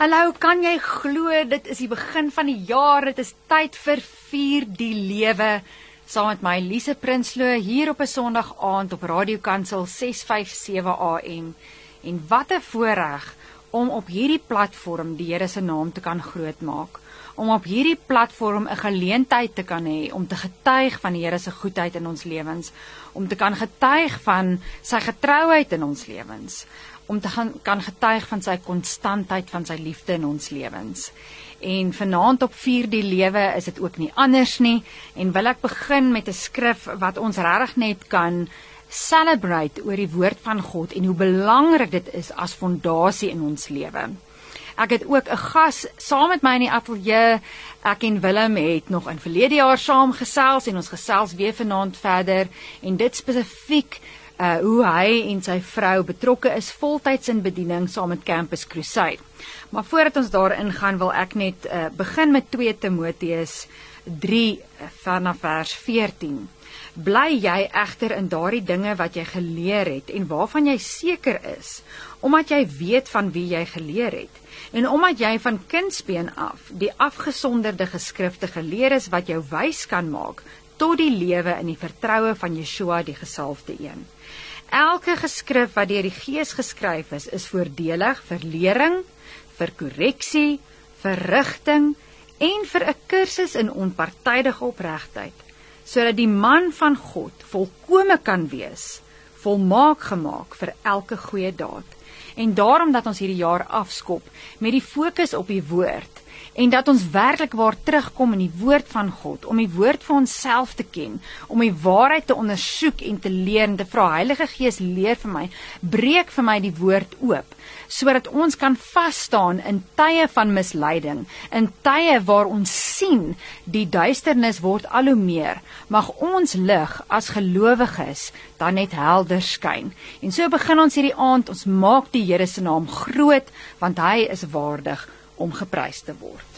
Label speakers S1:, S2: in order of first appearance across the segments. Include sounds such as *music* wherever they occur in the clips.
S1: Hallo, kan jy glo dit is die begin van die jaar. Dit is tyd vir vier die lewe saam met my Lise Prinsloo hier op 'n Sondag aand op Radio Kansel 657 AM. En wat 'n voorreg om op hierdie platform die Here se naam te kan grootmaak. Om op hierdie platform 'n geleentheid te kan hê om te getuig van die Here se goedheid in ons lewens, om te kan getuig van sy getrouheid in ons lewens om te gaan kan getuig van sy konstantheid van sy liefde in ons lewens. En vanaand op 4 die lewe is dit ook nie anders nie en wil ek begin met 'n skrif wat ons regtig net kan celebrate oor die woord van God en hoe belangrik dit is as fondasie in ons lewe. Ek het ook 'n gas saam met my in die ateljee. Ek en Willem het nog in verlede jaar saam gesels en ons gesels weer vanaand verder en dit spesifiek uh hoe hy en sy vrou betrokke is voltyds in bediening saam met Campus Crusade. Maar voordat ons daarin gaan, wil ek net uh begin met 2 Timoteus 3 uh, vanaf vers 14. Bly jy egter in daardie dinge wat jy geleer het en waarvan jy seker is, omdat jy weet van wie jy geleer het en omdat jy van kindsbeen af die afgesonderde geskrifte geleer is wat jou wys kan maak tot die lewe in die vertroue van Yeshua die gesalfde een. Elke geskrif wat deur die Gees geskryf is, is voordelig vir lering, vir korreksie, vir rigting en vir 'n kursus in onpartydige opregtheid, sodat die man van God volkome kan wees, volmaak gemaak vir elke goeie daad. En daarom dat ons hierdie jaar afskop met die fokus op die woord en dat ons werklik waar terugkom in die woord van God om die woord vir onsself te ken, om die waarheid te ondersoek en te leer en te vra Heilige Gees leer vir my, breek vir my die woord oop sodat ons kan vas staan in tye van misleiding, in tye waar ons sien die duisternis word al hoe meer, mag ons lig as gelowiges dan net helder skyn. En so begin ons hierdie aand, ons maak die Here se naam groot want hy is waardig om geprys te word.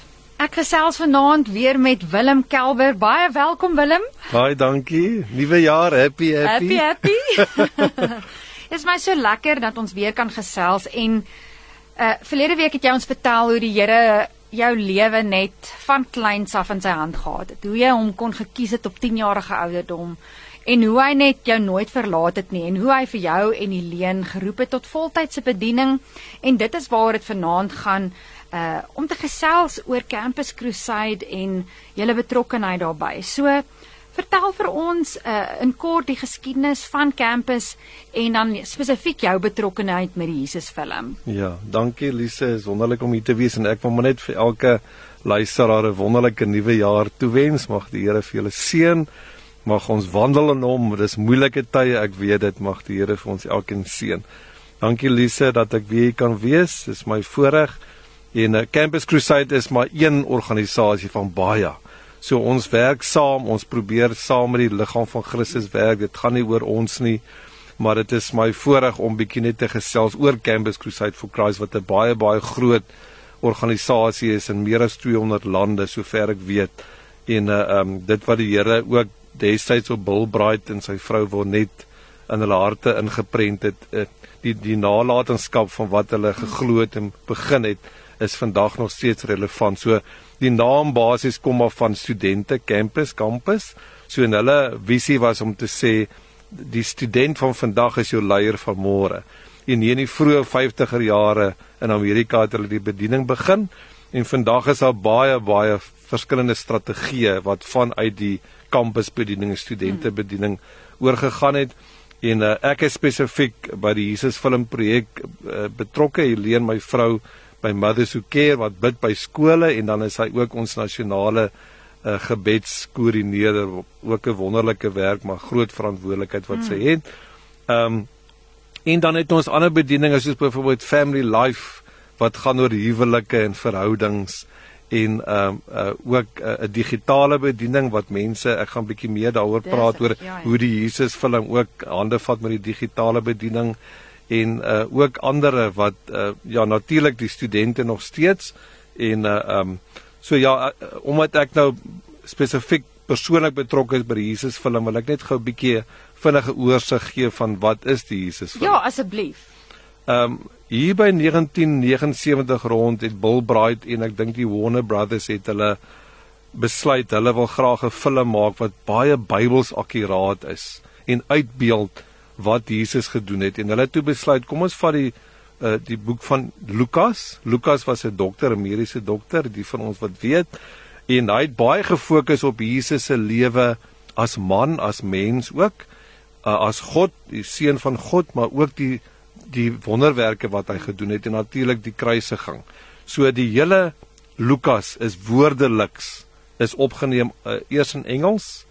S1: Ek gesels vanaand weer met Willem Kelber. Baie welkom Willem.
S2: Baie dankie. Nuwe jaar, happy happy.
S1: Happy happy. *laughs* *laughs* Is my so lekker dat ons weer kan gesels en uh verlede week het jy ons vertel hoe die Here jou lewe net van kleins af in sy hand gehad het. Hoe jy hom kon gekies het op 10 jarige ouderdom en hoe hy net jou nooit verlaat het nie en hoe hy vir jou en Helene geroep het tot voltydse bediening en dit is waar dit vanaand gaan uh om te gesels oor Campus Crusade en julle betrokkeheid daarbey. So vertel vir ons uh in kort die geskiedenis van Campus en dan spesifiek jou betrokkeheid met die Jesus film.
S2: Ja, dankie Lise, is wonderlik om hier te wees en ek wil maar net vir elke luisteraar 'n wonderlike nuwe jaar toewens. Mag die Here vir julle seën. Mag ons wandel in hom. Dis moeilike tye, ek weet dit. Mag die Here vir ons elkeen seën. Dankie Lise dat ek weer hier kan wees. Dis my voorreg. En uh, Campus Crusade is maar een organisasie van baie. So ons werk saam, ons probeer saam met die liggaam van Christus werk. Dit gaan nie oor ons nie, maar dit is my voorreg om bietjie net te gesels oor Campus Crusade for Christ wat 'n baie baie groot organisasie is in meer as 200 lande sover ek weet. En uh um dit wat die Here ook destyds op Bill Bright en sy vrou wil net in hulle harte ingeprent het, uh, die die nalatenskap van wat hulle geglo het en begin het is vandag nog steeds relevant. So die naam basies kom af van studente campus campus. So en hulle visie was om te sê die student van vandag is jou leier van môre. En hier in die vroeë 50er jare in Amerika het hulle die bediening begin en vandag is daar baie baie verskillende strategieë wat vanuit die kampusbediening en studentebediening oorgegaan het en uh, ek is spesifiek by die Jesus film projek uh, betrokke Helene my vrou by Mothers Who Care wat bid by skole en dan is hy ook ons nasionale uh, gebedskoördineerder ook 'n wonderlike werk maar groot verantwoordelikheid wat mm. sy het. Ehm um, en dan het ons ander bedieninge soos byvoorbeeld Family Life wat gaan oor huwelike en verhoudings en ehm um, uh, ook eh, 'n uh, digitale bediening wat mense ek gaan bietjie meer daaroor praat oor ja, ja. hoe die Jesus film ook hande vat met die digitale bediening en uh ook ander wat uh ja natuurlik die studente nog steeds en uh um so ja uh, omdat ek nou spesifiek persoonlik betrokke is by die Jesus film wil ek net gou 'n bietjie vinnige oorsig gee van wat is die Jesus film.
S1: Ja asseblief.
S2: Um, hier by 1979 rond het Bill Bright en ek dink die Warner Brothers het hulle besluit hulle wil graag 'n film maak wat baie Bybels akkuraat is en uitbeeld wat Jesus gedoen het en hulle het toe besluit kom ons vat die uh, die boek van Lukas. Lukas was 'n dokter, 'n mediese dokter, die van ons wat weet en hy het baie gefokus op Jesus se lewe as man, as mens ook, uh, as God, die seun van God, maar ook die die wonderwerke wat hy gedoen het en natuurlik die kruisiging. So die hele Lukas is woordeliks is opgeneem uh, eers in Engels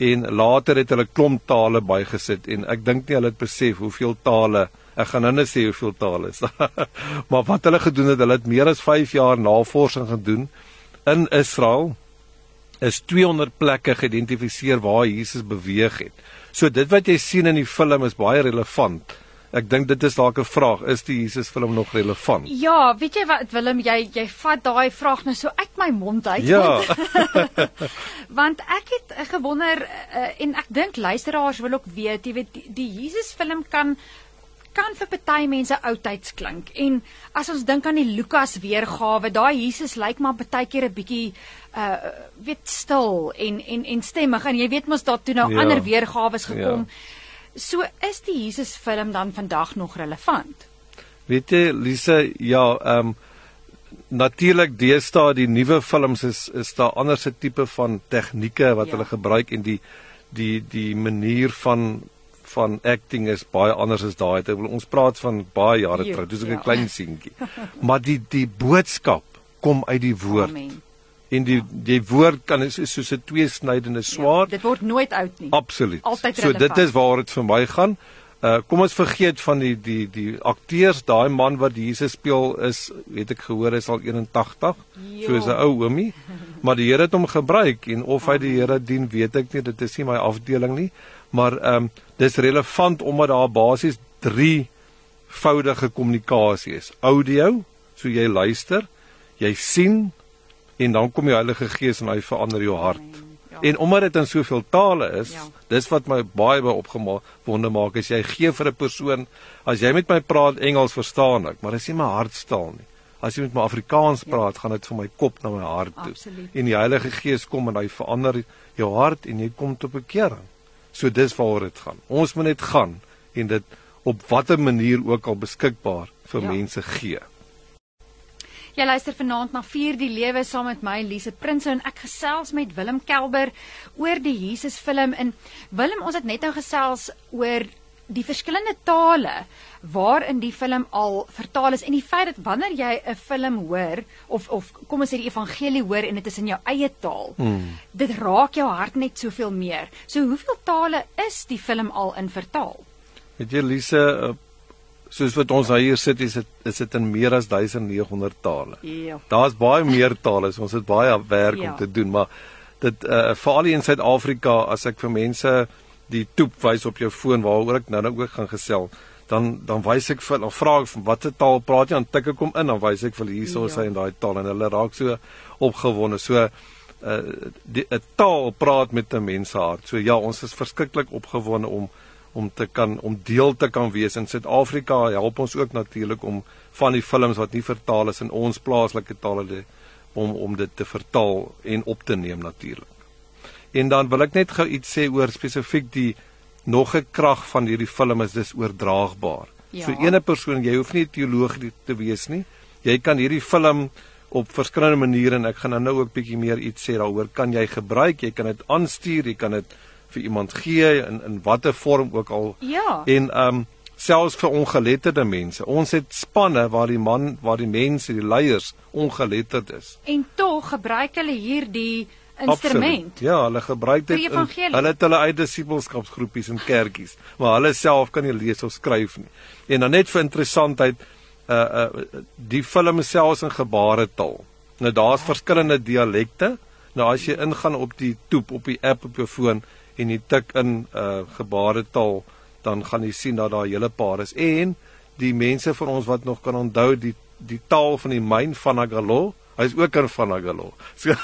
S2: en later het hulle klomp tale bygesit en ek dink nie hulle het besef hoeveel tale ek gaan nou net sê hoeveel tale is. *laughs* maar wat hulle gedoen het, hulle het meer as 5 jaar navorsing gedoen in Israel is 200 plekke geïdentifiseer waar Jesus beweeg het. So dit wat jy sien in die film is baie relevant. Ek dink dit is dalk 'n vraag, is die Jesus film nog relevant?
S1: Ja, weet jy wat Willem, jy jy vat daai vraag nou so uit my mond uit.
S2: Ja.
S1: Want, *laughs* want ek het gewonder uh, en ek dink luisteraars wil ook weet, jy weet die, die Jesus film kan kan vir party mense oudtyds klink. En as ons dink aan die Lukas weergawe, daai Jesus lyk maar partykeer 'n bietjie uh weet stil en en en stemmig en jy weet mos daar toe nou ja. ander weergawe gekom. Ja. So is die Jesus film dan vandag nog relevant?
S2: Weet jy Lise, ja, ehm um, natuurlik deesdae die nuwe films is is daar anderse tipe van tegnieke wat ja. hulle gebruik en die die die manier van van acting is baie anders as daai. Ek wil ons praat van baie jare terug. Dis 'n ja. klein *laughs* seentjie. Maar die die boodskap kom uit die woord. Amen. En die die woord kan is, is soos 'n tweesnydende swaard.
S1: Ja, dit word nooit oud nie.
S2: Absoluut. So dit is waar dit vir my gaan. Uh kom ons vergeet van die die die akteurs, daai man wat Jesus speel is, weet ek gehoor is al 81. Jo. So is 'n ou oomie. Maar die Here het hom gebruik en of hy die Here dien, weet ek nie. Dit is nie my afdeling nie. Maar ehm um, dis relevant omdat daar basies 3 voudige kommunikasie is. Audio, so jy luister, jy sien en dan kom die Heilige Gees en hy verander jou hart. Amen. En omdat dit in soveel tale is, ja. dis wat my baie by opgewonde maak as jy gee vir 'n persoon, as jy met my praat Engels verstaan ek, maar dis nie my hartstaal nie. As jy met my Afrikaans ja. praat, ja. gaan dit van my kop na my hart toe. Absoluut. En die Heilige Gees kom en hy verander jou hart en jy kom tot bekering. So dis waaroor dit gaan. Ons moet net gaan en dit op watter manier ook al beskikbaar vir ja. mense gee.
S1: Jy luister vanaand na Vier die Lewe saam met my Lise Prinsloo en ek gesels met Willem Kelber oor die Jesus film en Willem ons het net nou gesels oor die verskillende tale waarin die film al vertaal is en die feit dat wanneer jy 'n film hoor of of kom ons sê die evangelie hoor en dit is in jou eie taal hmm. dit raak jou hart net soveel meer. So hoeveel tale is die film al in vertaal?
S2: Het jy Lise uh, soos wat ons hier sit is dit is dit in meer as 1900 tale. Ja. Daar's baie meer tale, so ons het baie werk ja. om te doen, maar dit uh veral in Suid-Afrika as ek vir mense die toep wys op jou foon waaroor ek nou nou ook gaan gesel, dan dan wys ek vir of vra ek van watter taal praat jy dan tik ek kom in dan wys ek vir hierso ja. sy in daai taal en hulle raak so opgewonde. So uh die 'n taal praat met 'n mens se hart. So ja, ons is verskriklik opgewonde om om te kan om deel te kan wees in Suid-Afrika help ons ook natuurlik om van die films wat nie vertaal is in ons plaaslike tale om om dit te vertaal en op te neem natuurlik. En dan wil ek net gou iets sê oor spesifiek die nog 'n krag van hierdie film is dis oordraagbaar. Ja. So ene persoon, jy hoef nie teoloog te wees nie. Jy kan hierdie film op verskillende maniere en ek gaan nou ook bietjie meer iets sê daaroor kan jy gebruik. Jy kan dit aanstuur, jy kan dit vir iemand gee in in watter vorm ook al.
S1: Ja.
S2: En ehm um, selfs vir ongeletterde mense. Ons het spanne waar die man, waar die mense, die leiers ongeletterd is.
S1: En tog gebruik hulle hierdie instrument.
S2: Absoluut. Ja, hulle gebruik dit in hulle het hulle eie disipelskapsgroepies en kerkies, maar hulle self kan nie lees of skryf nie. En dan net vir interessantheid, uh uh die film selfs in gebaretaal. Nou daar's verskillende dialekte. Nou as jy ingaan op die toep op die app op jou foon, en jy tik in uh, gebaretaal dan gaan jy sien dat daar 'n hele paar is en die mense van ons wat nog kan onthou die die taal van die myn van Agalo hy's ook in van Agalo *laughs* so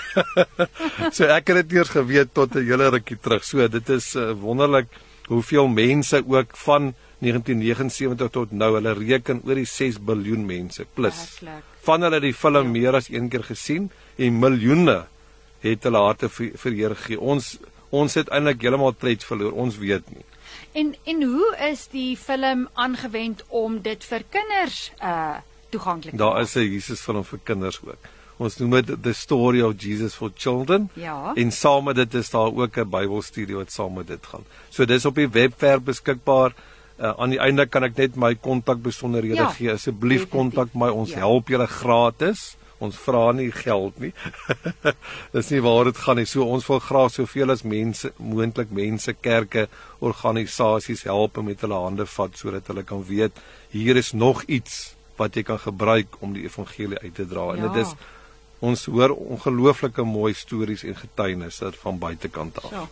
S2: so ek het dit eers geweet tot 'n hele rukkie terug so dit is uh, wonderlik hoeveel mense ook van 1979 tot nou hulle reken oor die 6 biljoen mense plus.
S1: Werklik.
S2: Van hulle het die film ja. meer as een keer gesien en miljoene het hulle harte vir vir Here gegee. Ons ons het eintlik heeltemal tred verloor. Ons weet nie.
S1: En en hoe is die film aangewend om dit vir kinders uh toeganklik te
S2: Daar
S1: maak?
S2: is 'n Jesus film vir kinders ook. Ons noem dit The Story of Jesus for Children.
S1: Ja.
S2: En saam met dit is daar ook 'n Bybelstudie wat saam met dit gaan. So dis op die webwerf beskikbaar. Uh, aan die einde kan ek net my kontakbesonderhede
S1: Ja,
S2: gee. Asseblief kontak my. Ons
S1: Ja.
S2: help julle gratis. Ons vra nie geld nie. *laughs* Dis nie waar dit gaan nie. So ons wil graag soveel as mense moontlik mense, kerke, organisasies help en met hulle hande vat sodat hulle kan weet hier is nog iets wat jy kan gebruik om die evangelie uit te dra. En
S1: Ja.
S2: dit is ons hoor ongelooflike mooi stories en getuienisse van buitekant af.
S1: So.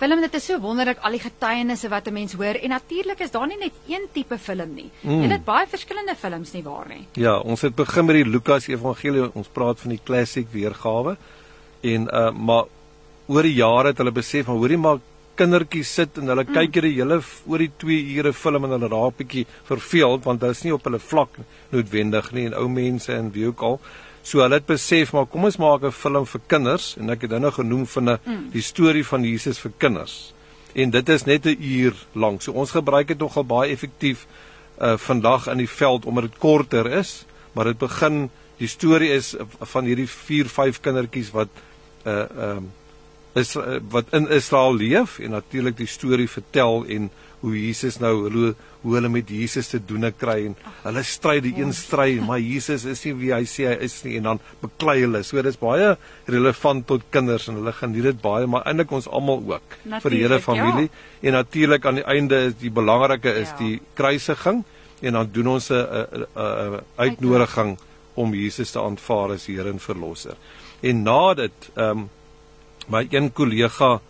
S1: Willem, dit is so wonderlik al die getuienisse wat 'n mens hoor en natuurlik is daar nie net een tipe film nie. Mm. Jy het baie verskillende films nie waar nie.
S2: Ja, ons het begin met die Lukas Evangelie. Ons praat van die klassiek weergawe. En uh maar oor die jare het hulle besef van hoorie maar kindertjies sit en hulle mm. kyk hierdie hele oor die 2 ure film en hulle raak bietjie verveeld want hulle is nie op hulle vlak noodwendig nie en ou mense en wie ook al. So hulle het besef maar kom ons maak 'n film vir kinders en ek het dit nou genoem van 'n mm. die storie van Jesus vir kinders. En dit is net 'n uur lank. So ons gebruik dit nogal baie effektief uh vandag in die veld omdat dit korter is, maar dit begin die storie is van hierdie 4, 5 kindertjies wat uh ehm um, is uh, wat in Israel leef en natuurlik die storie vertel en hoe Jesus nou hoe, hoe hulle met Jesus te doen kry en hulle stry die een stry maar Jesus is nie wie hy sê hy is nie en dan beklei hulle. So dis baie relevant tot kinders en hulle geniet dit baie maar eintlik ons almal ook vir die hele
S1: Natuurlijk, ja.
S2: familie en natuurlik aan die einde is die belangrike is
S1: Ja.
S2: die kruisiging en dan doen ons 'n uitnodiging om Jesus te aanvaar as Here en verlosser. En na dit ehm um, my een kollega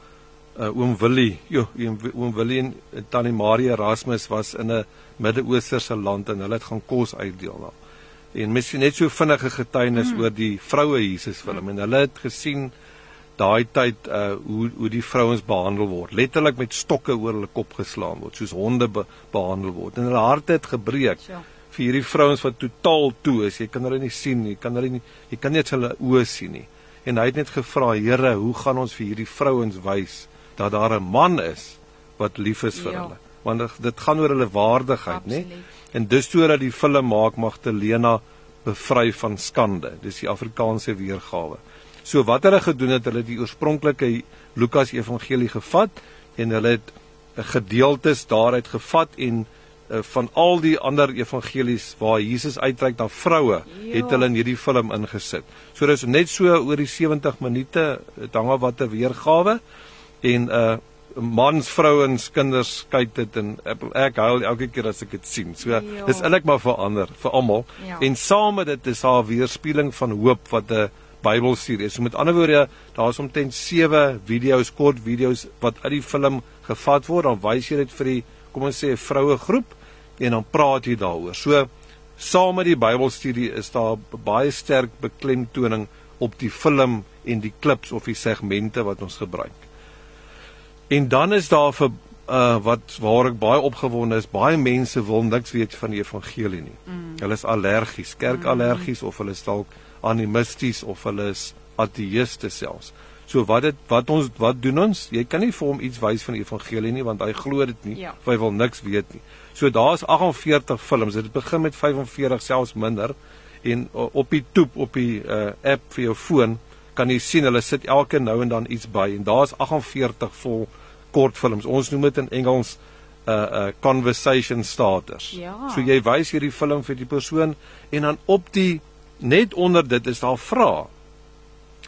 S2: uh, oom Willie, jo, oom Willie en uh, tannie Maria Erasmus was in 'n Midde-Oosterse land en hulle het gaan kos uitdeel daar. En miskien net so vinnige getuienis mm. oor die vroue Jesus film en hulle het gesien daai tyd uh hoe hoe die vrouens behandel word letterlik met stokke oor hulle kop geslaan word soos honde be, behandel word en hulle harte het gebreek
S1: So.
S2: vir hierdie vrouens wat totaal toe is jy kan hulle nie sien nie jy kan hulle nie jy kan net hulle oë sien nie en hy het net gevra Here hoe gaan ons vir hierdie vrouens wys dat daar 'n man is wat lief is vir
S1: Ja.
S2: hulle? Want dit- gaan oor hulle waardigheid nê en dus toe dat die film maak Magdalena bevry van skande. Dis die Afrikaanse weergawe. So wat hulle gedoen het, hulle die oorspronklike Lukas Evangelie gevat en hulle het gedeeltes daaruit gevat en van al die ander evangelies waar Jesus uitreik na vroue,
S1: Ja.
S2: het hulle in hierdie film ingesit. So dis net so oor die 70 minute, dit hang af wat 'n weergawe en uh mans, vrouens, kinders kyk dit en ek, huil elke keer as ek dit sien. So
S1: Ja.
S2: dis eintlik maar vir ander, vir almal.
S1: Ja.
S2: En saam met dit is daar weerspieëling van hoop wat 'n Bybelstudie is. So met ander woorde, daar's omtrent 7 video's, kort video's wat uit die film gevat word. Dan wys jy dit vir die kom ons sê 'n vroue groep en dan praat jy daaroor. So saam met die Bybelstudie is daar baie sterk beklemtoning op die film en die klips of die segmente wat ons gebruik. En dan is daar vir uh wat waar ek baie opgewonde is, baie mense wil niks weet van die evangelie nie. Mm. Hulle is allergies, kerkallergies mm. of hulle is dalk animisties of hulle is ateïste selfs. So wat dit wat ons wat doen ons? Jy kan nie vir hom iets wys van die evangelie nie want hy glo dit nie.
S1: Ja.
S2: Hy wil niks weet nie. So daar's 48 films. Dit begin met 45 selfs minder en uh, op die toep op die uh, app vir jou foon kan jy sien hulle sit elke nou en dan iets by en daar's 48 vol kortfilms. Ons noem dit in Engels uh uh conversation starters.
S1: Ja.
S2: So jy wys hierdie film vir die persoon en dan op die net onder dit is daar vrae.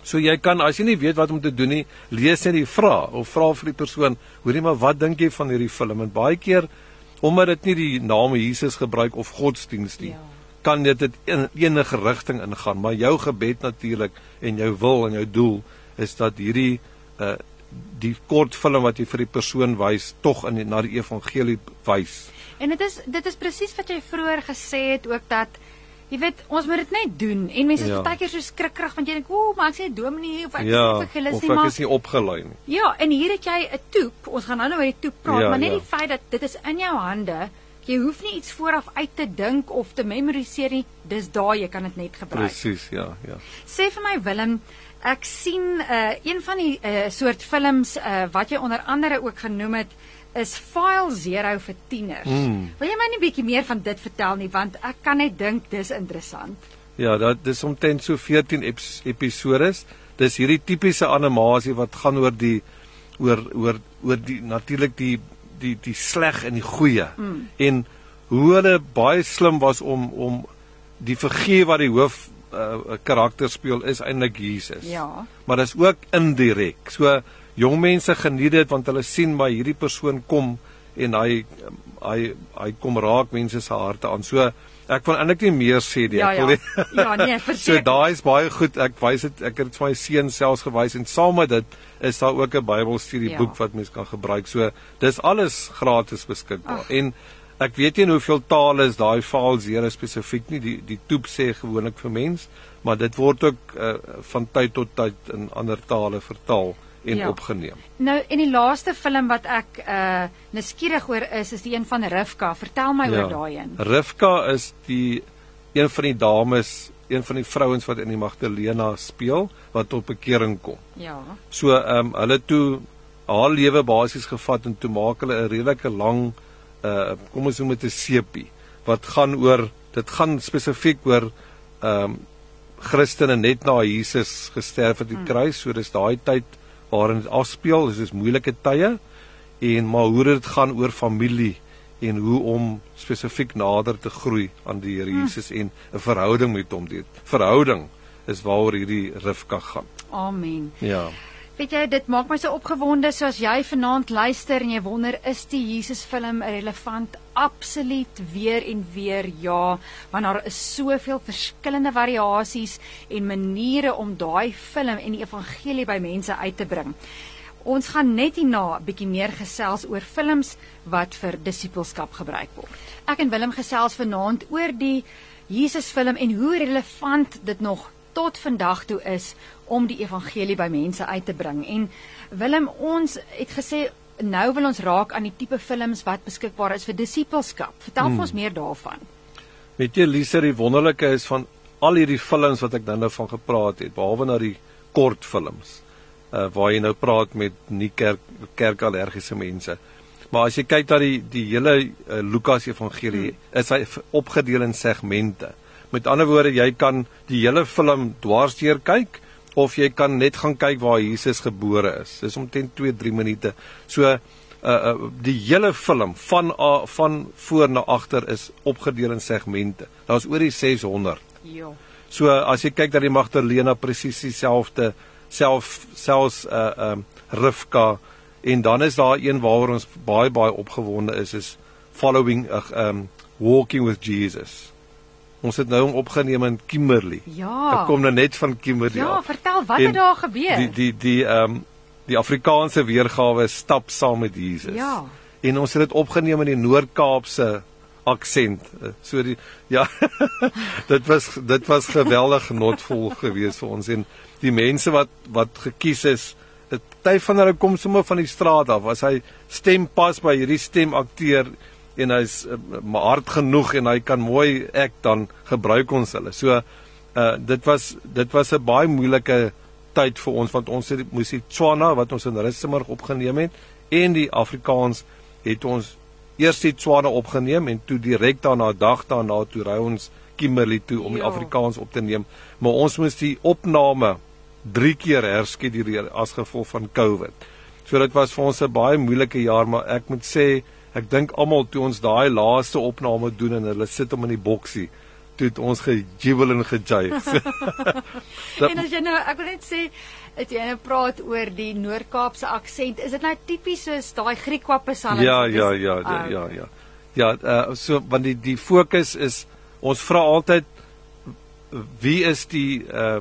S2: So jy kan as jy nie weet wat om te doen nie, lees net die vrae of vra vir die persoon, hoorie maar wat dink jy van hierdie film? En baie keer omdat dit nie die naam Jesus gebruik of godsdienst nie,
S1: Ja.
S2: kan dit dit in enige rigting ingaan, maar jou gebed natuurlik en jou wil en jou doel is dat hierdie uh die kort film wat jy vir die persoon wys tog in die, na die evangelie wys.
S1: En dit is dit is presies wat jy vroeër gesê het ook dat Jy weet, ons moet dit net doen en mense is
S2: Ja.
S1: baie keer so skrikkerig want jy dink, "Ooh, maar ek sê dominee of ek
S2: Ja,
S1: is vergelis
S2: of
S1: nie,
S2: ek
S1: maar
S2: is nie opgelei nie.
S1: Ja, en hier het jy 'n toep. Ons gaan nou nou oor die toep praat,
S2: Ja,
S1: maar net
S2: ja.
S1: die feit dat dit is in jou hande. Jy hoef nie iets vooraf uit te dink of te memoriseer nie. Dis daar, jy kan dit net gebruik.
S2: Presies, ja, ja.
S1: Sê vir my Willem, ek sien uh een van die uh soort films uh wat jy onder andere ook genoem het is File Zero vir tieners.
S2: Mm.
S1: Wil jy my net 'n bietjie meer van dit vertel nie want ek kan net dink dis interessant.
S2: Ja, dit dis omtrent so 14 eps- episodes. Dis hierdie tipiese animasie wat gaan oor die oor oor oor die natuurlik die die die sleg en die goeie. Mm. En hoe hulle baie slim was om om die figuur wat die hoof uh, karakter speel is eintlik Jesus.
S1: Ja.
S2: Maar dis ook indirek. So jong mense geniet dit want hulle sien maar hierdie persoon kom en hy hy hy kom raak mense se harte aan. So ek wil eintlik nie meer sê nie.
S1: Ja, ja.
S2: nie-
S1: Ja, nee, *laughs*
S2: So
S1: verseker.
S2: daai is baie goed. Ek wys dit ek het dit vir my seun selfs gewys en saam met dit is daar ook 'n Bybelstudie
S1: Ja.
S2: boek wat mens kan gebruik. So dis alles gratis beskikbaar. En ek weet nie hoeveel tale is daai files hier spesifiek nie. Die die toep sê gewoonlik vir mens, maar dit word ook uh, van tyd tot tyd in ander tale vertaal en
S1: Ja.
S2: opgeneem.
S1: Nou en die laaste film wat ek uh nuuskierig oor is is die een van Rivka. Vertel my oor daai een.
S2: Rivka is die een van die dames, een van die vrouens wat in die Magdalena speel wat op bekering kom.
S1: Ja.
S2: So ehm um, hulle toe haar lewe basies gevat en toe maak hulle 'n redelike lang uh kom ons noem dit 'n sepie wat gaan oor dit gaan spesifiek oor ehm um, Christene net na Jesus gesterf het op die kruis, so dis daai tyd waarin dit afspeel, dis is moeilike tye en maar hoe dit gaan oor familie en hoe om spesifiek nader te groei aan die Here Jesus en 'n verhouding met hom dit. Verhouding is waaroor hierdie Rivka gaan.
S1: Amen.
S2: Ja.
S1: Weet jy, dit maak my so opgewonde soos jy vanaand luister en jy wonder is die Jesus film relevant? Absoluut weer en weer ja, want daar is soveel verskillende variasies en maniere om daai film en die evangelie by mense uit te bring. Ons gaan net hierna 'n bietjie meer gesels oor films wat vir disippelskap gebruik word. Ek en Willem gesels vanaand oor die Jesus film en hoe relevant dit nog tot vandag toe is om die evangelie by mense uit te bring. En Willem, ons het gesê nou wil ons raak aan die tipe films wat beskikbaar is vir disippelskap. Vertel hmm. ons meer daarvan.
S2: Weet jy Lisa, die wonderlike is van al hierdie films wat ek nou nou van gepraat het, behalwe nou die kortfilms. Uh waar jy nou praat met nie kerk kerkallergiese mense. Maar as jy kyk na die die hele uh, Lukas evangelie, hmm. is hy opgedeel in segmente. Met ander woorde, jy kan die hele film dwarsdeur kyk of jy kan net gaan kyk waar Jesus gebore is. Dis omtrent 2-3 minute. So uh, uh die hele film van uh, van voor na agter is opgedeel in segmente. Daar's oor die 600.
S1: Ja.
S2: So as jy kyk dat die Magdalena presies dieselfde self selfs uh um Rivka en dan is daar een waaroor ons baie baie opgewonde is is following uh, um walking with Jesus. Ons het nou hom opgeneem in Kimberley.
S1: Ja.
S2: Ek kom nou net van Kimberley
S1: Ja,
S2: af.
S1: vertel wat het daar gebeur?
S2: Die die die ehm um, die Afrikaanse weergawe stap saam met Jesus.
S1: Ja.
S2: En ons het dit opgeneem in die Noord-Kaapse aksent. Eh, So die ja. *laughs* dit was dit was geweldig genotvol geweest vir ons en die mense wat wat gekies is, dit party van hulle kom sommer van die straat af. As hy stem pas by hierdie stemakteur en hy's uh, maar hard genoeg en hy kan mooi ek dan gebruik ons hulle. So uh dit was dit was 'n baie moeilike tyd vir ons want ons het moes die Tswana wat ons in Rustenburg opgeneem het en die Afrikaans het ons eers die Tswana opgeneem en toe direk daarna dag daarna toe ry ons Kimberley toe om die
S1: Ja.
S2: Afrikaans op te neem maar ons moes die opname 3 keer herskeduleer as gevolg van COVID. So dit was vir ons 'n baie moeilike jaar maar ek moet sê ek dink almal toe ons daai laaste opname doen en hulle sit hom in die boksie toe het ons gejubel en gejuig. *laughs* *laughs*
S1: En as jy nou, ek wil net sê, as jy nou praat oor die Noord-Kaapse aksent, is dit nou tipies soos daai Griekwa psalms?
S2: Ja, ja, ja, ja,
S1: Ah,
S2: ja, ja. Ja, uh, so want die die fokus is ons vra altyd wie is die uh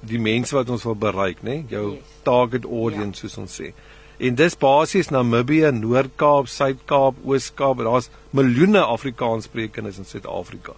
S2: die mense wat ons wil bereik, né? Jou
S1: Yes.
S2: target audience soos ons sê. En dis basies Namibië, Noord-Kaap, Suid-Kaap, Oos-Kaap, daar's miljoene Afrikaans sprekendes in Suid-Afrika.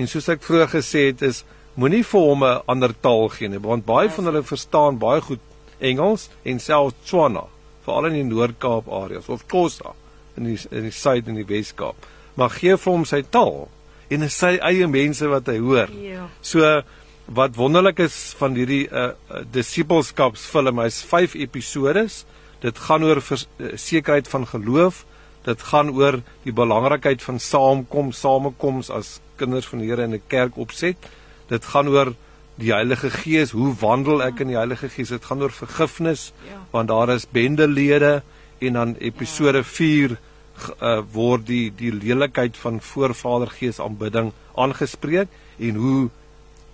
S2: En soos ek vroeër gesê het, is moenie vir hom 'n ander taal gee nie, want baie van hulle verstaan baie goed Engels en selfs Tswana, veral in die Noord-Kaap areas of Xhosa in die in die Suid en die Wes-Kaap. Maar gee vir hom sy taal en is sy eie mense wat hy hoor.
S1: Ja.
S2: So wat wonderlik is van hierdie uh, uh, disipelskapsfilm, hy's 5 episodes. Dit gaan oor vers, uh, sekerheid van geloof. Dit gaan oor die belangrikheid van saamkom, samekoms as kinders van die Here in 'n kerk opset. Dit gaan oor die Heilige Gees. Hoe wandel ek in die Heilige Gees? Dit gaan oor vergifnis
S1: Ja.
S2: want daar is bendelede en dan episode 4 uh, word die die lelikheid van voorvadergees aanbidding aangespreek en hoe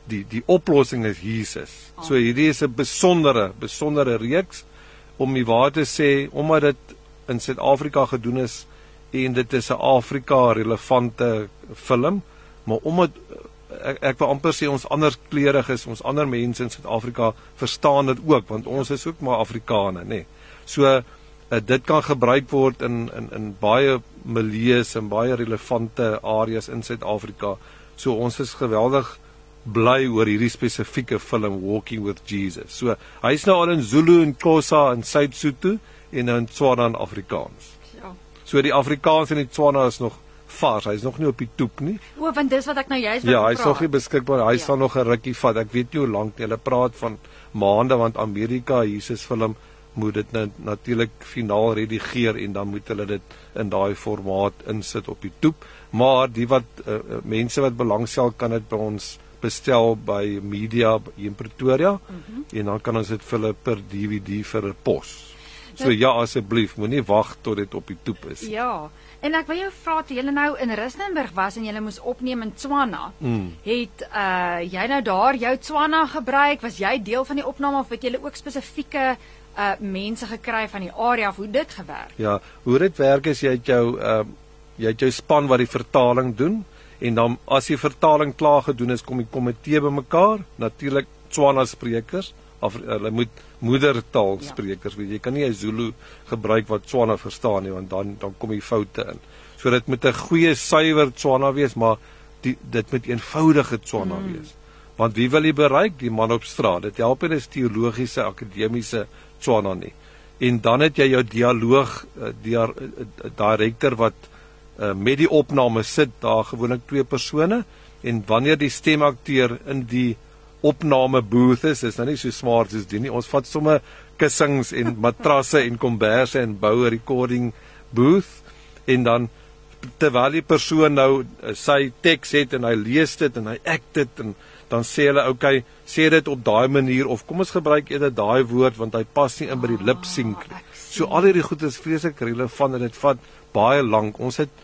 S2: die die oplossing is Jesus. So hierdie is 'n besondere besondere reeks om die waar te sê omdat dit in Suid-Afrika gedoen is en dit is 'n Afrika relevante film, maar omdat ek, ek wil amper sê ons ander kleuriges, ons ander mense in Suid-Afrika verstaan dit ook want ons is ook maar Afrikane, nê. Nee. So uh, dit kan gebruik word in in in baie milieus en baie relevante areas in Suid-Afrika. So ons is geweldig bly oor hierdie spesifieke film Walking with Jesus. So hy's nou al in Zulu en Xhosa en Suid-Sotho en nou in Tswana en Afrikaans.
S1: Ja.
S2: So die Afrikaans en die Tswana is nog vars. Hy's nog nie op die toep nie.
S1: O, want dis wat ek nou juist
S2: Ja,
S1: wou
S2: hy's nog nie beskikbaar. Hy
S1: Ja.
S2: sal nog 'n rukkie vat. Ek weet nie hoe lank. Hulle praat van maande want Amerika Jesus film moet dit nou natuurlik finaal redigeer en dan moet hulle dit in daai formaat insit op die toep. Maar die wat uh, mense wat belangstel kan dit by ons bestel by Media in Pretoria mm -hmm. en dan kan ons dit vir hulle per DVD vir 'n pos. So
S1: Dit-
S2: ja asseblief, moenie wag tot dit op die toep is.
S1: Ja. En ek wil jou vra toe julle nou in Rustenburg was en julle moes opneem in Tswana.
S2: Mm.
S1: Het uh jy nou daar jou Tswana gebruik? Was jy deel van die opname of het julle ook spesifieke uh mense gekry van die area of hoe dit gewerk?
S2: Ja, hoe dit werk is jy het jou uh, jy het jou span wat die vertaling doen en dan as die vertaling klaar gedoen is, kom die komitee bymekaar, natuurlik Tswana sprekers of hulle moet moedertaal
S1: Ja.
S2: sprekers wees. Jy kan nie 'n Zulu gebruik wat Tswana verstaan nie want dan dan kom die foute in. So dit moet 'n goeie suiwer Tswana wees, maar die dit moet eenvoudige Tswana mm. wees. Want wie wil jy bereik? Die man op straat. Dit help nie is teologiese akademiese Tswana nie. En dan het jy jou dialoog uh, die uh, direkteur wat uh, met die opname sit, daar gewoonlik twee persone en wanneer die stemakteur in die opname booth is, is nou nie so smart soos die nie. Ons vat sommer kussings en *laughs* matrasse en komberse en bou 'n recording booth en dan terwyl die persoon nou uh, sy teks het en hy lees dit en hy act dit en dan sê hulle okay, sê dit op daai manier of kom ons gebruik eerder daai woord want hy pas nie in by die lip sync nie. So al hierdie goed is vreeslik relevant en dit vat baie lank. Ons het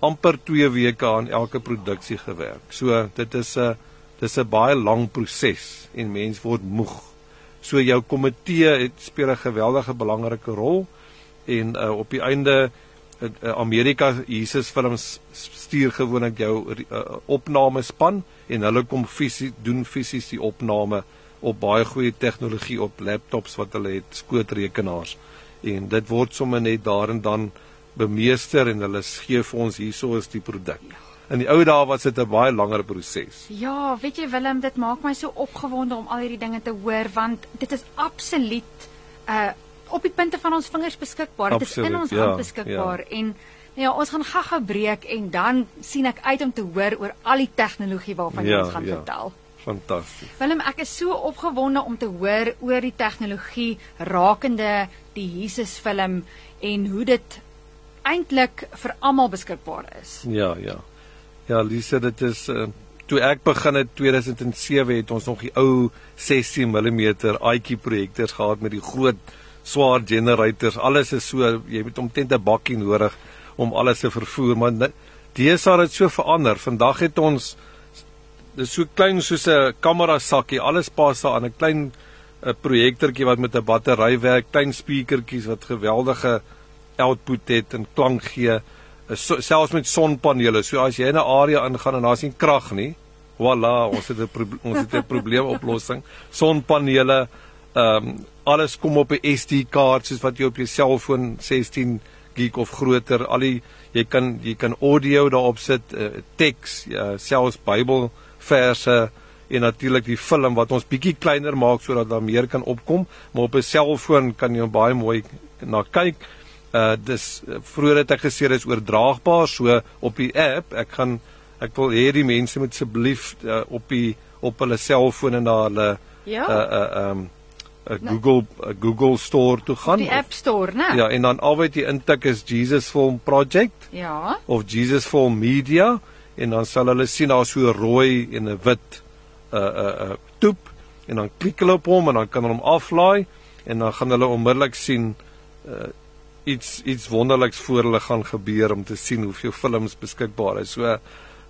S2: amper 2 weke aan elke produksie gewerk. So dit is 'n dis 'n baie lang proses en mens word moeg. So jou komitee het speel 'n geweldige belangrike rol en uh, op die einde uh, Amerika Jesus films stuur gewoonlik jou uh, opnamespan en hulle kom fisies doen fisies die opname op baie goeie tegnologie op laptops wat hulle het skootrekenaars en dit word sommer net daar en dan bemeester en hulle gee vir ons hierso is die produk. In die ou dae was dit 'n baie langer proses.
S1: Ja, weet jy Willem, dit maak my so opgewonde om al hierdie dinge te hoor want dit is absoluut uh op die punte van ons vingers beskikbaar. Dit is in ons
S2: ja,
S1: hand beskikbaar en nou ja, ons gaan gaga breek en dan sien ek uit om te hoor oor al die tegnologie waarvan jy
S2: Ja,
S1: ons gaan
S2: ja.
S1: vertel.
S2: Fantasties.
S1: Willem, ek is so opgewonde om te hoor oor die tegnologie rakende die Jesus film en hoe dit eintlik vir almal beskikbaar is.
S2: Ja, ja. Ja, Lise, dit is uh, toe ek begin het 2007 het ons nog die ou 16 mm aitjie projektors gehad met die groot swaar generators. Alles is so, jy moet omtrent 'n bakkie nodig om alles te vervoer, maar deesdae het so verander. Vandag het ons dis so klein soos 'n kamera sakkie. Alles pas daar aan 'n klein 'n projektortjie wat met 'n battery werk, klein speakertjies wat geweldige output het en klank gee. So, selfs met sonpanele. So as jy in 'n area ingaan en daar's nie krag nie, voilà, ons het 'n ons het 'n probleemoplossing. Sonpanele, ehm um, alles kom op 'n SD kaart soos wat jy op jou selfoon 16 gig of groter. Al die jy kan jy kan audio daarop sit, uh, teks, ja, selfs Bybel verse en natuurlik die film wat ons bietjie kleiner maak sodat daar meer kan opkom, maar op 'n selfoon kan jy baie mooi na kyk. Uh dis vroeër het ek gesê dis oordraagbaar so op die app. Ek gaan ek wil hê die mense moet asseblief uh, op die op hulle selfoon en na hulle
S1: Ja.
S2: uh uh um 'n Google a Google store toe gaan.
S1: Die App Store, né?
S2: Ja, en dan al wat jy intik is Jesus Film Project
S1: Ja.
S2: of Jesus Film Media en dan sal hulle sien daar so rooi en 'n wit uh uh uh toep en dan klik hulle op hom en dan kan hulle hom aflaai en dan gaan hulle onmiddellik sien uh iets iets wonderliks voor hulle gaan gebeur om te sien hoeveel films beskikbaar is. So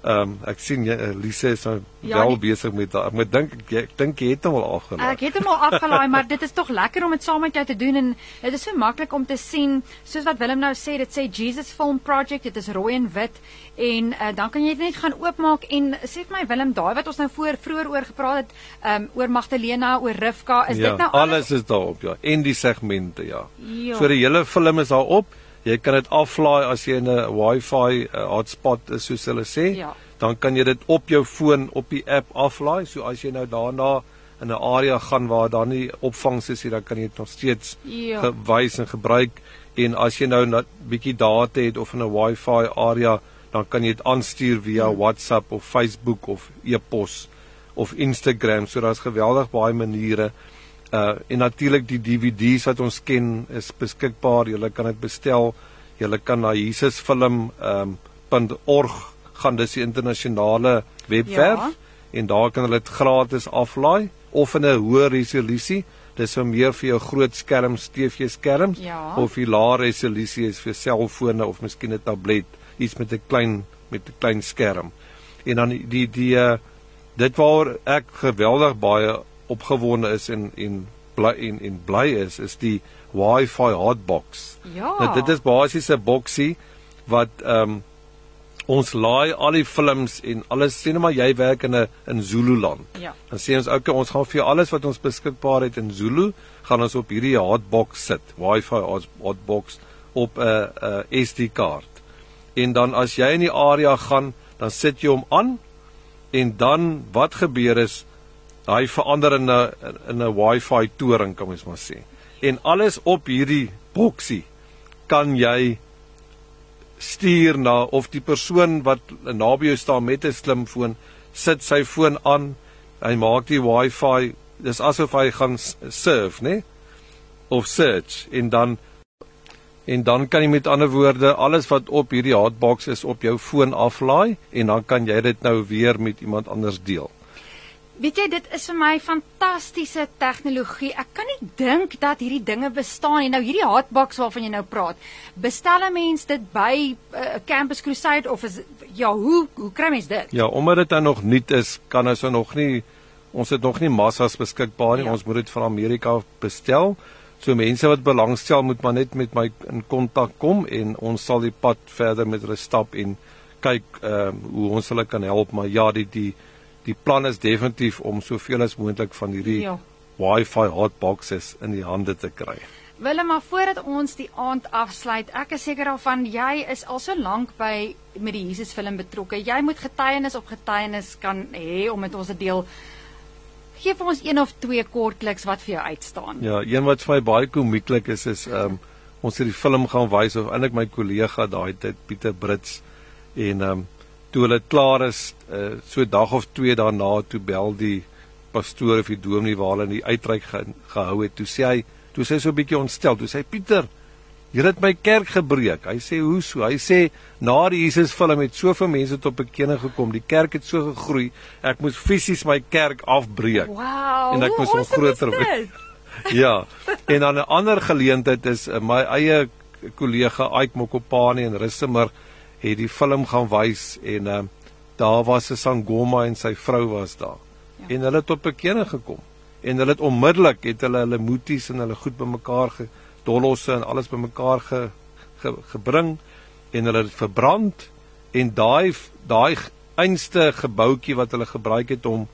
S2: ehm um, ek sien uh, Lise is nou
S1: Ja,
S2: wel besig met daai. Ek dink ek ek dink jy het hom al afgelaai.
S1: Ek het hom al afgelaai, maar dit is tog lekker om dit saam met jou te doen en dit is so maklik om te sien, soos wat Willem nou sê, dit sê Jesus Film Project, dit is rooi en wit en uh, dan kan jy dit net gaan oopmaak en sê vir my Willem, daai wat ons nou voor vroeër oor gepraat het, um, oor Magdalena, oor Rivka, is
S2: ja,
S1: dit nou
S2: alles is daarop ja en die segmente ja.
S1: Ja.
S2: So die hele film is daarop. Jy kan dit aflaai as jy in 'n Wi-Fi uh, hotspot is soos hulle sê.
S1: Ja.
S2: Dan kan jy dit op jou foon op die app aflaai. So as jy nou daarna in 'n area gaan waar daar nie opvangs is nie, dan kan jy dit nog steeds
S1: Ja.
S2: gewys en gebruik. En as jy nou 'n bietjie data het of in 'n Wi-Fi area, dan kan jy dit aanstuur via
S1: Hmm.
S2: WhatsApp of Facebook of e-pos of Instagram. So daar's geweldig baie maniere. Uh en natuurlik die DVD's wat ons ken is beskikbaar. Jy kan dit bestel. Jy kan na jesusfilm um .org gaan dis die internasionale webwerf
S1: Ja.
S2: en daar kan hulle dit gratis aflaai of in 'n hoë resolusie. Dis vir meer vir jou groot skerms, TV skerms
S1: Ja.
S2: of die lae resolusie is vir selfone of miskien 'n tablet, iets met 'n klein met 'n klein skerm. En dan die die, die uh, dit waar ek geweldig baie opgewonde is en en bly en en bly is is die Wi-Fi hotbox.
S1: Ja.
S2: Nou dit is basies 'n boksie wat ehm um, ons laai al die films en alles sê net maar jy werk in 'n in Zululand.
S1: Ja.
S2: Dan sê ons okay, ons gaan vir alles wat ons beskikbaar het in Zulu, gaan ons op hierdie hotbox sit, Wi-Fi hot- hotbox op 'n 'n SD kaart. En dan as jy in die area gaan, dan sit jy hom aan en dan wat gebeur is hy verander in 'n in 'n Wi-Fi toring kan mens maar sê. En alles op hierdie boksie kan jy stuur na of die persoon wat naby jou staan met 'n slimfoon sit sy foon aan, hy maak die Wi-Fi, dis asof hy gaan surf, né? Of search en dan en dan kan jy met ander woorde alles wat op hierdie hotbox is op jou foon aflaai en dan kan jy dit nou weer met iemand anders deel.
S1: Weet jy, dit is vir my fantastiese tegnologie. Ek kan nie dink dat hierdie dinge bestaan nie. Nou hierdie hotbox waarvan jy nou praat. Bestel 'n mens dit by uh, Campus Crusade of is ja, hoe hoe kry mens dit?
S2: Ja, omdat dit nou nog nuut is, kan ons nou nog nie ons het nog nie massas beskikbaar nie.
S1: Ja.
S2: Ons moet dit van Amerika bestel. So mense wat belangstel moet maar net met my in kontak kom en ons sal die pad verder met hulle stap en kyk ehm uh, hoe ons hulle kan help, maar ja, die die die plan is definitief om soveel as moontlik van hierdie
S1: Ja.
S2: Wi-Fi hotboxes in die hande te kry.
S1: Willem, maar voordat ons die aand afsluit, ek is seker daarvan jy is al so lank by met die Jesus film betrokke. Jy moet getuienis op getuienis kan hê om met ons te deel. Gee vir ons een of twee kortliks wat vir jou uitstaan.
S2: Ja, een wat vir my baie komieklik is is ehm um, ons het die film gaan wys of eintlik my kollega daai tyd Pieter Brits en ehm um, toe hulle klaar is uh, so dag of twee daarna toe bel die pastoor of die dominee waar hulle die uitreik ge, gehou het. Toe sê hy, toe sê hy so 'n bietjie ontstel. Toe sê hy Pieter, jy het my kerk gebreek. Hy sê hoe so? Hy sê na die Jesus film het soveel mense tot bekering gekom. Die kerk het so gegroei. Ek moes fisies my kerk afbreek.
S1: Wow.
S2: En ek moes hom groter
S1: dit?
S2: Ja. En dan 'n ander geleentheid is uh, my eie kollega Ike Mokopane in Rissemer het die film gaan wys en uh, daar was 'n Sangoma en sy vrou was daar.
S1: Ja.
S2: Ja. En hulle het tot bekering gekom. En hulle het onmiddellik het hulle hulle moeties en hulle goed bymekaar gedollosse en alles bymekaar ge, ge, gebring en hulle het verbrand en daai daai einste gebouetjie wat hulle gebruik het om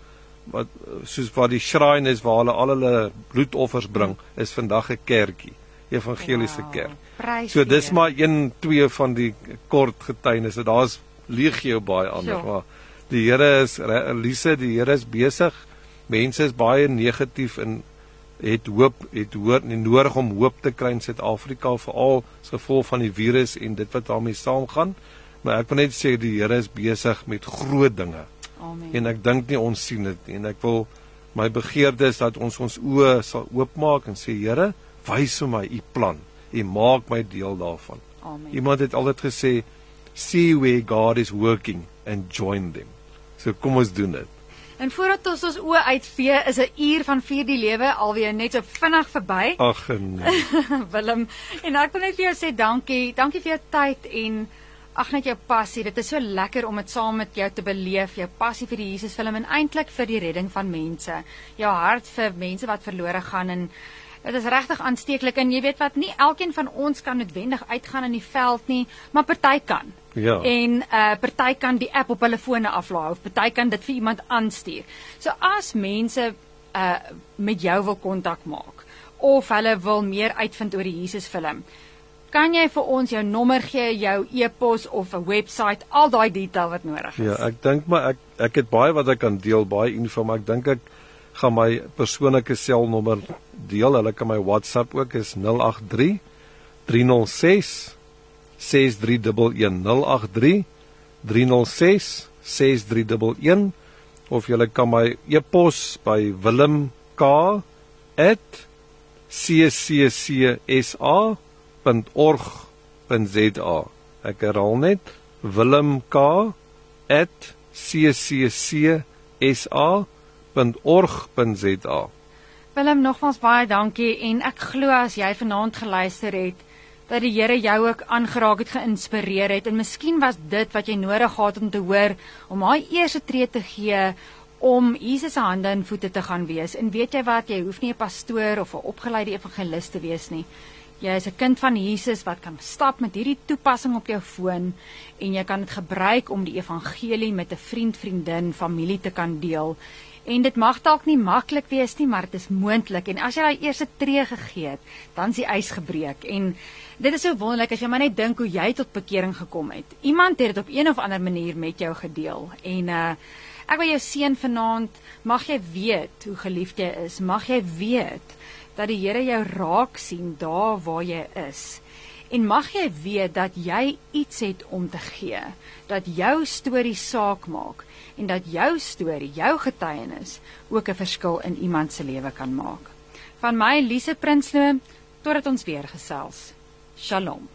S2: wat soos waar die shrine is waar hulle al hulle bloedoffers bring is vandag 'n kerkie evangeliese
S1: Wow,
S2: kerk.
S1: Prys
S2: So dis maar een twee van die kort getuienisse. Daar's legio baie ander,
S1: Ja.
S2: maar die Here is Elise, die Here is besig. Mense is baie negatief en het hoop, het hoor nie nodig om hoop te kry in Suid-Afrika veral as gevolg van die virus en dit wat daarmee saamgaan. Maar ek wil net sê die Here is besig met groot dinge
S1: Amen.
S2: en ek dink nie ons sien dit nie en ek wil my begeerte is dat ons ons oë sal oopmaak en sê Here, wys vir my u plan en maak my deel daarvan.
S1: Amen.
S2: Iemand het altyd gesê see where God is working and join them. So kom ons doen dit.
S1: En voordat ons ons oë uitvee, is 'n uur van vier die lewe alweer net so vinnig verby.
S2: Ag nee. *laughs*
S1: Willem, en ek wil net vir jou sê dankie. Dankie vir jou tyd en ag net jou passie. Dit is so lekker om dit saam met jou te beleef, jou passie vir die Jesusfilm en eintlik vir die redding van mense. Jou hart vir mense wat verlore gaan en dit is regtig aansteeklik en jy weet wat, nie elkeen van ons kan noodwendig uitgaan in die veld nie, maar party kan.
S2: Ja.
S1: En uh party kan die app op hulle fone aflaai of party kan dit vir iemand aanstuur. So as mense uh met jou wil kontak maak of hulle wil meer uitvind oor die Jesus film, kan jy vir ons jou nommer gee, jou e-pos of 'n webwerf, al daai detail wat nodig is.
S2: Ja, ek dink maar ek ek het baie wat ek kan deel, baie info, maar ek dink ek gaan my persoonlike selnommer deel. Hulle kan my WhatsApp ook is 083 306 6311 083 306 6311 of jy kan my e-pos by willemk@cccsa.org.za. Ek herhaal net willemk@cccsa.org.za.
S1: Willem, nogmaals baie dankie en ek glo as jy vanaand geluister het dat die Here jou ook aangeraak het, geïnspireer het en miskien was dit wat jy nodig gehad om te hoor om daai eerste tree te gee om Jesus se hande en voete te gaan wees. En weet jy wat, jy hoef nie 'n pastoor of 'n opgeleide evangelis te wees nie. Jy is 'n kind van Jesus wat kan stap met hierdie toepassing op jou foon en jy kan dit gebruik om die evangelie met 'n vriend, vriendin, familie te kan deel. En dit mag dalk nie maklik wees nie, maar dit is moontlik. En as jy daai eerste tree gegee het, dan is die ys gebreek. En dit is so wonderlik as jy maar net dink hoe jy tot bekering gekom het. Iemand het dit op een of ander manier met jou gedeel. En uh ek wil jou seën vanaand, mag jy weet hoe geliefd jy is. Mag jy weet dat die Here jou raak sien daar waar jy is. En mag jy weet dat jy iets het om te gee, dat jou storie saak maak en dat jou storie, jou getuienis ook 'n verskil in iemand se lewe kan maak. Van my Lise Prinsloo, totdat ons weer gesels. Shalom.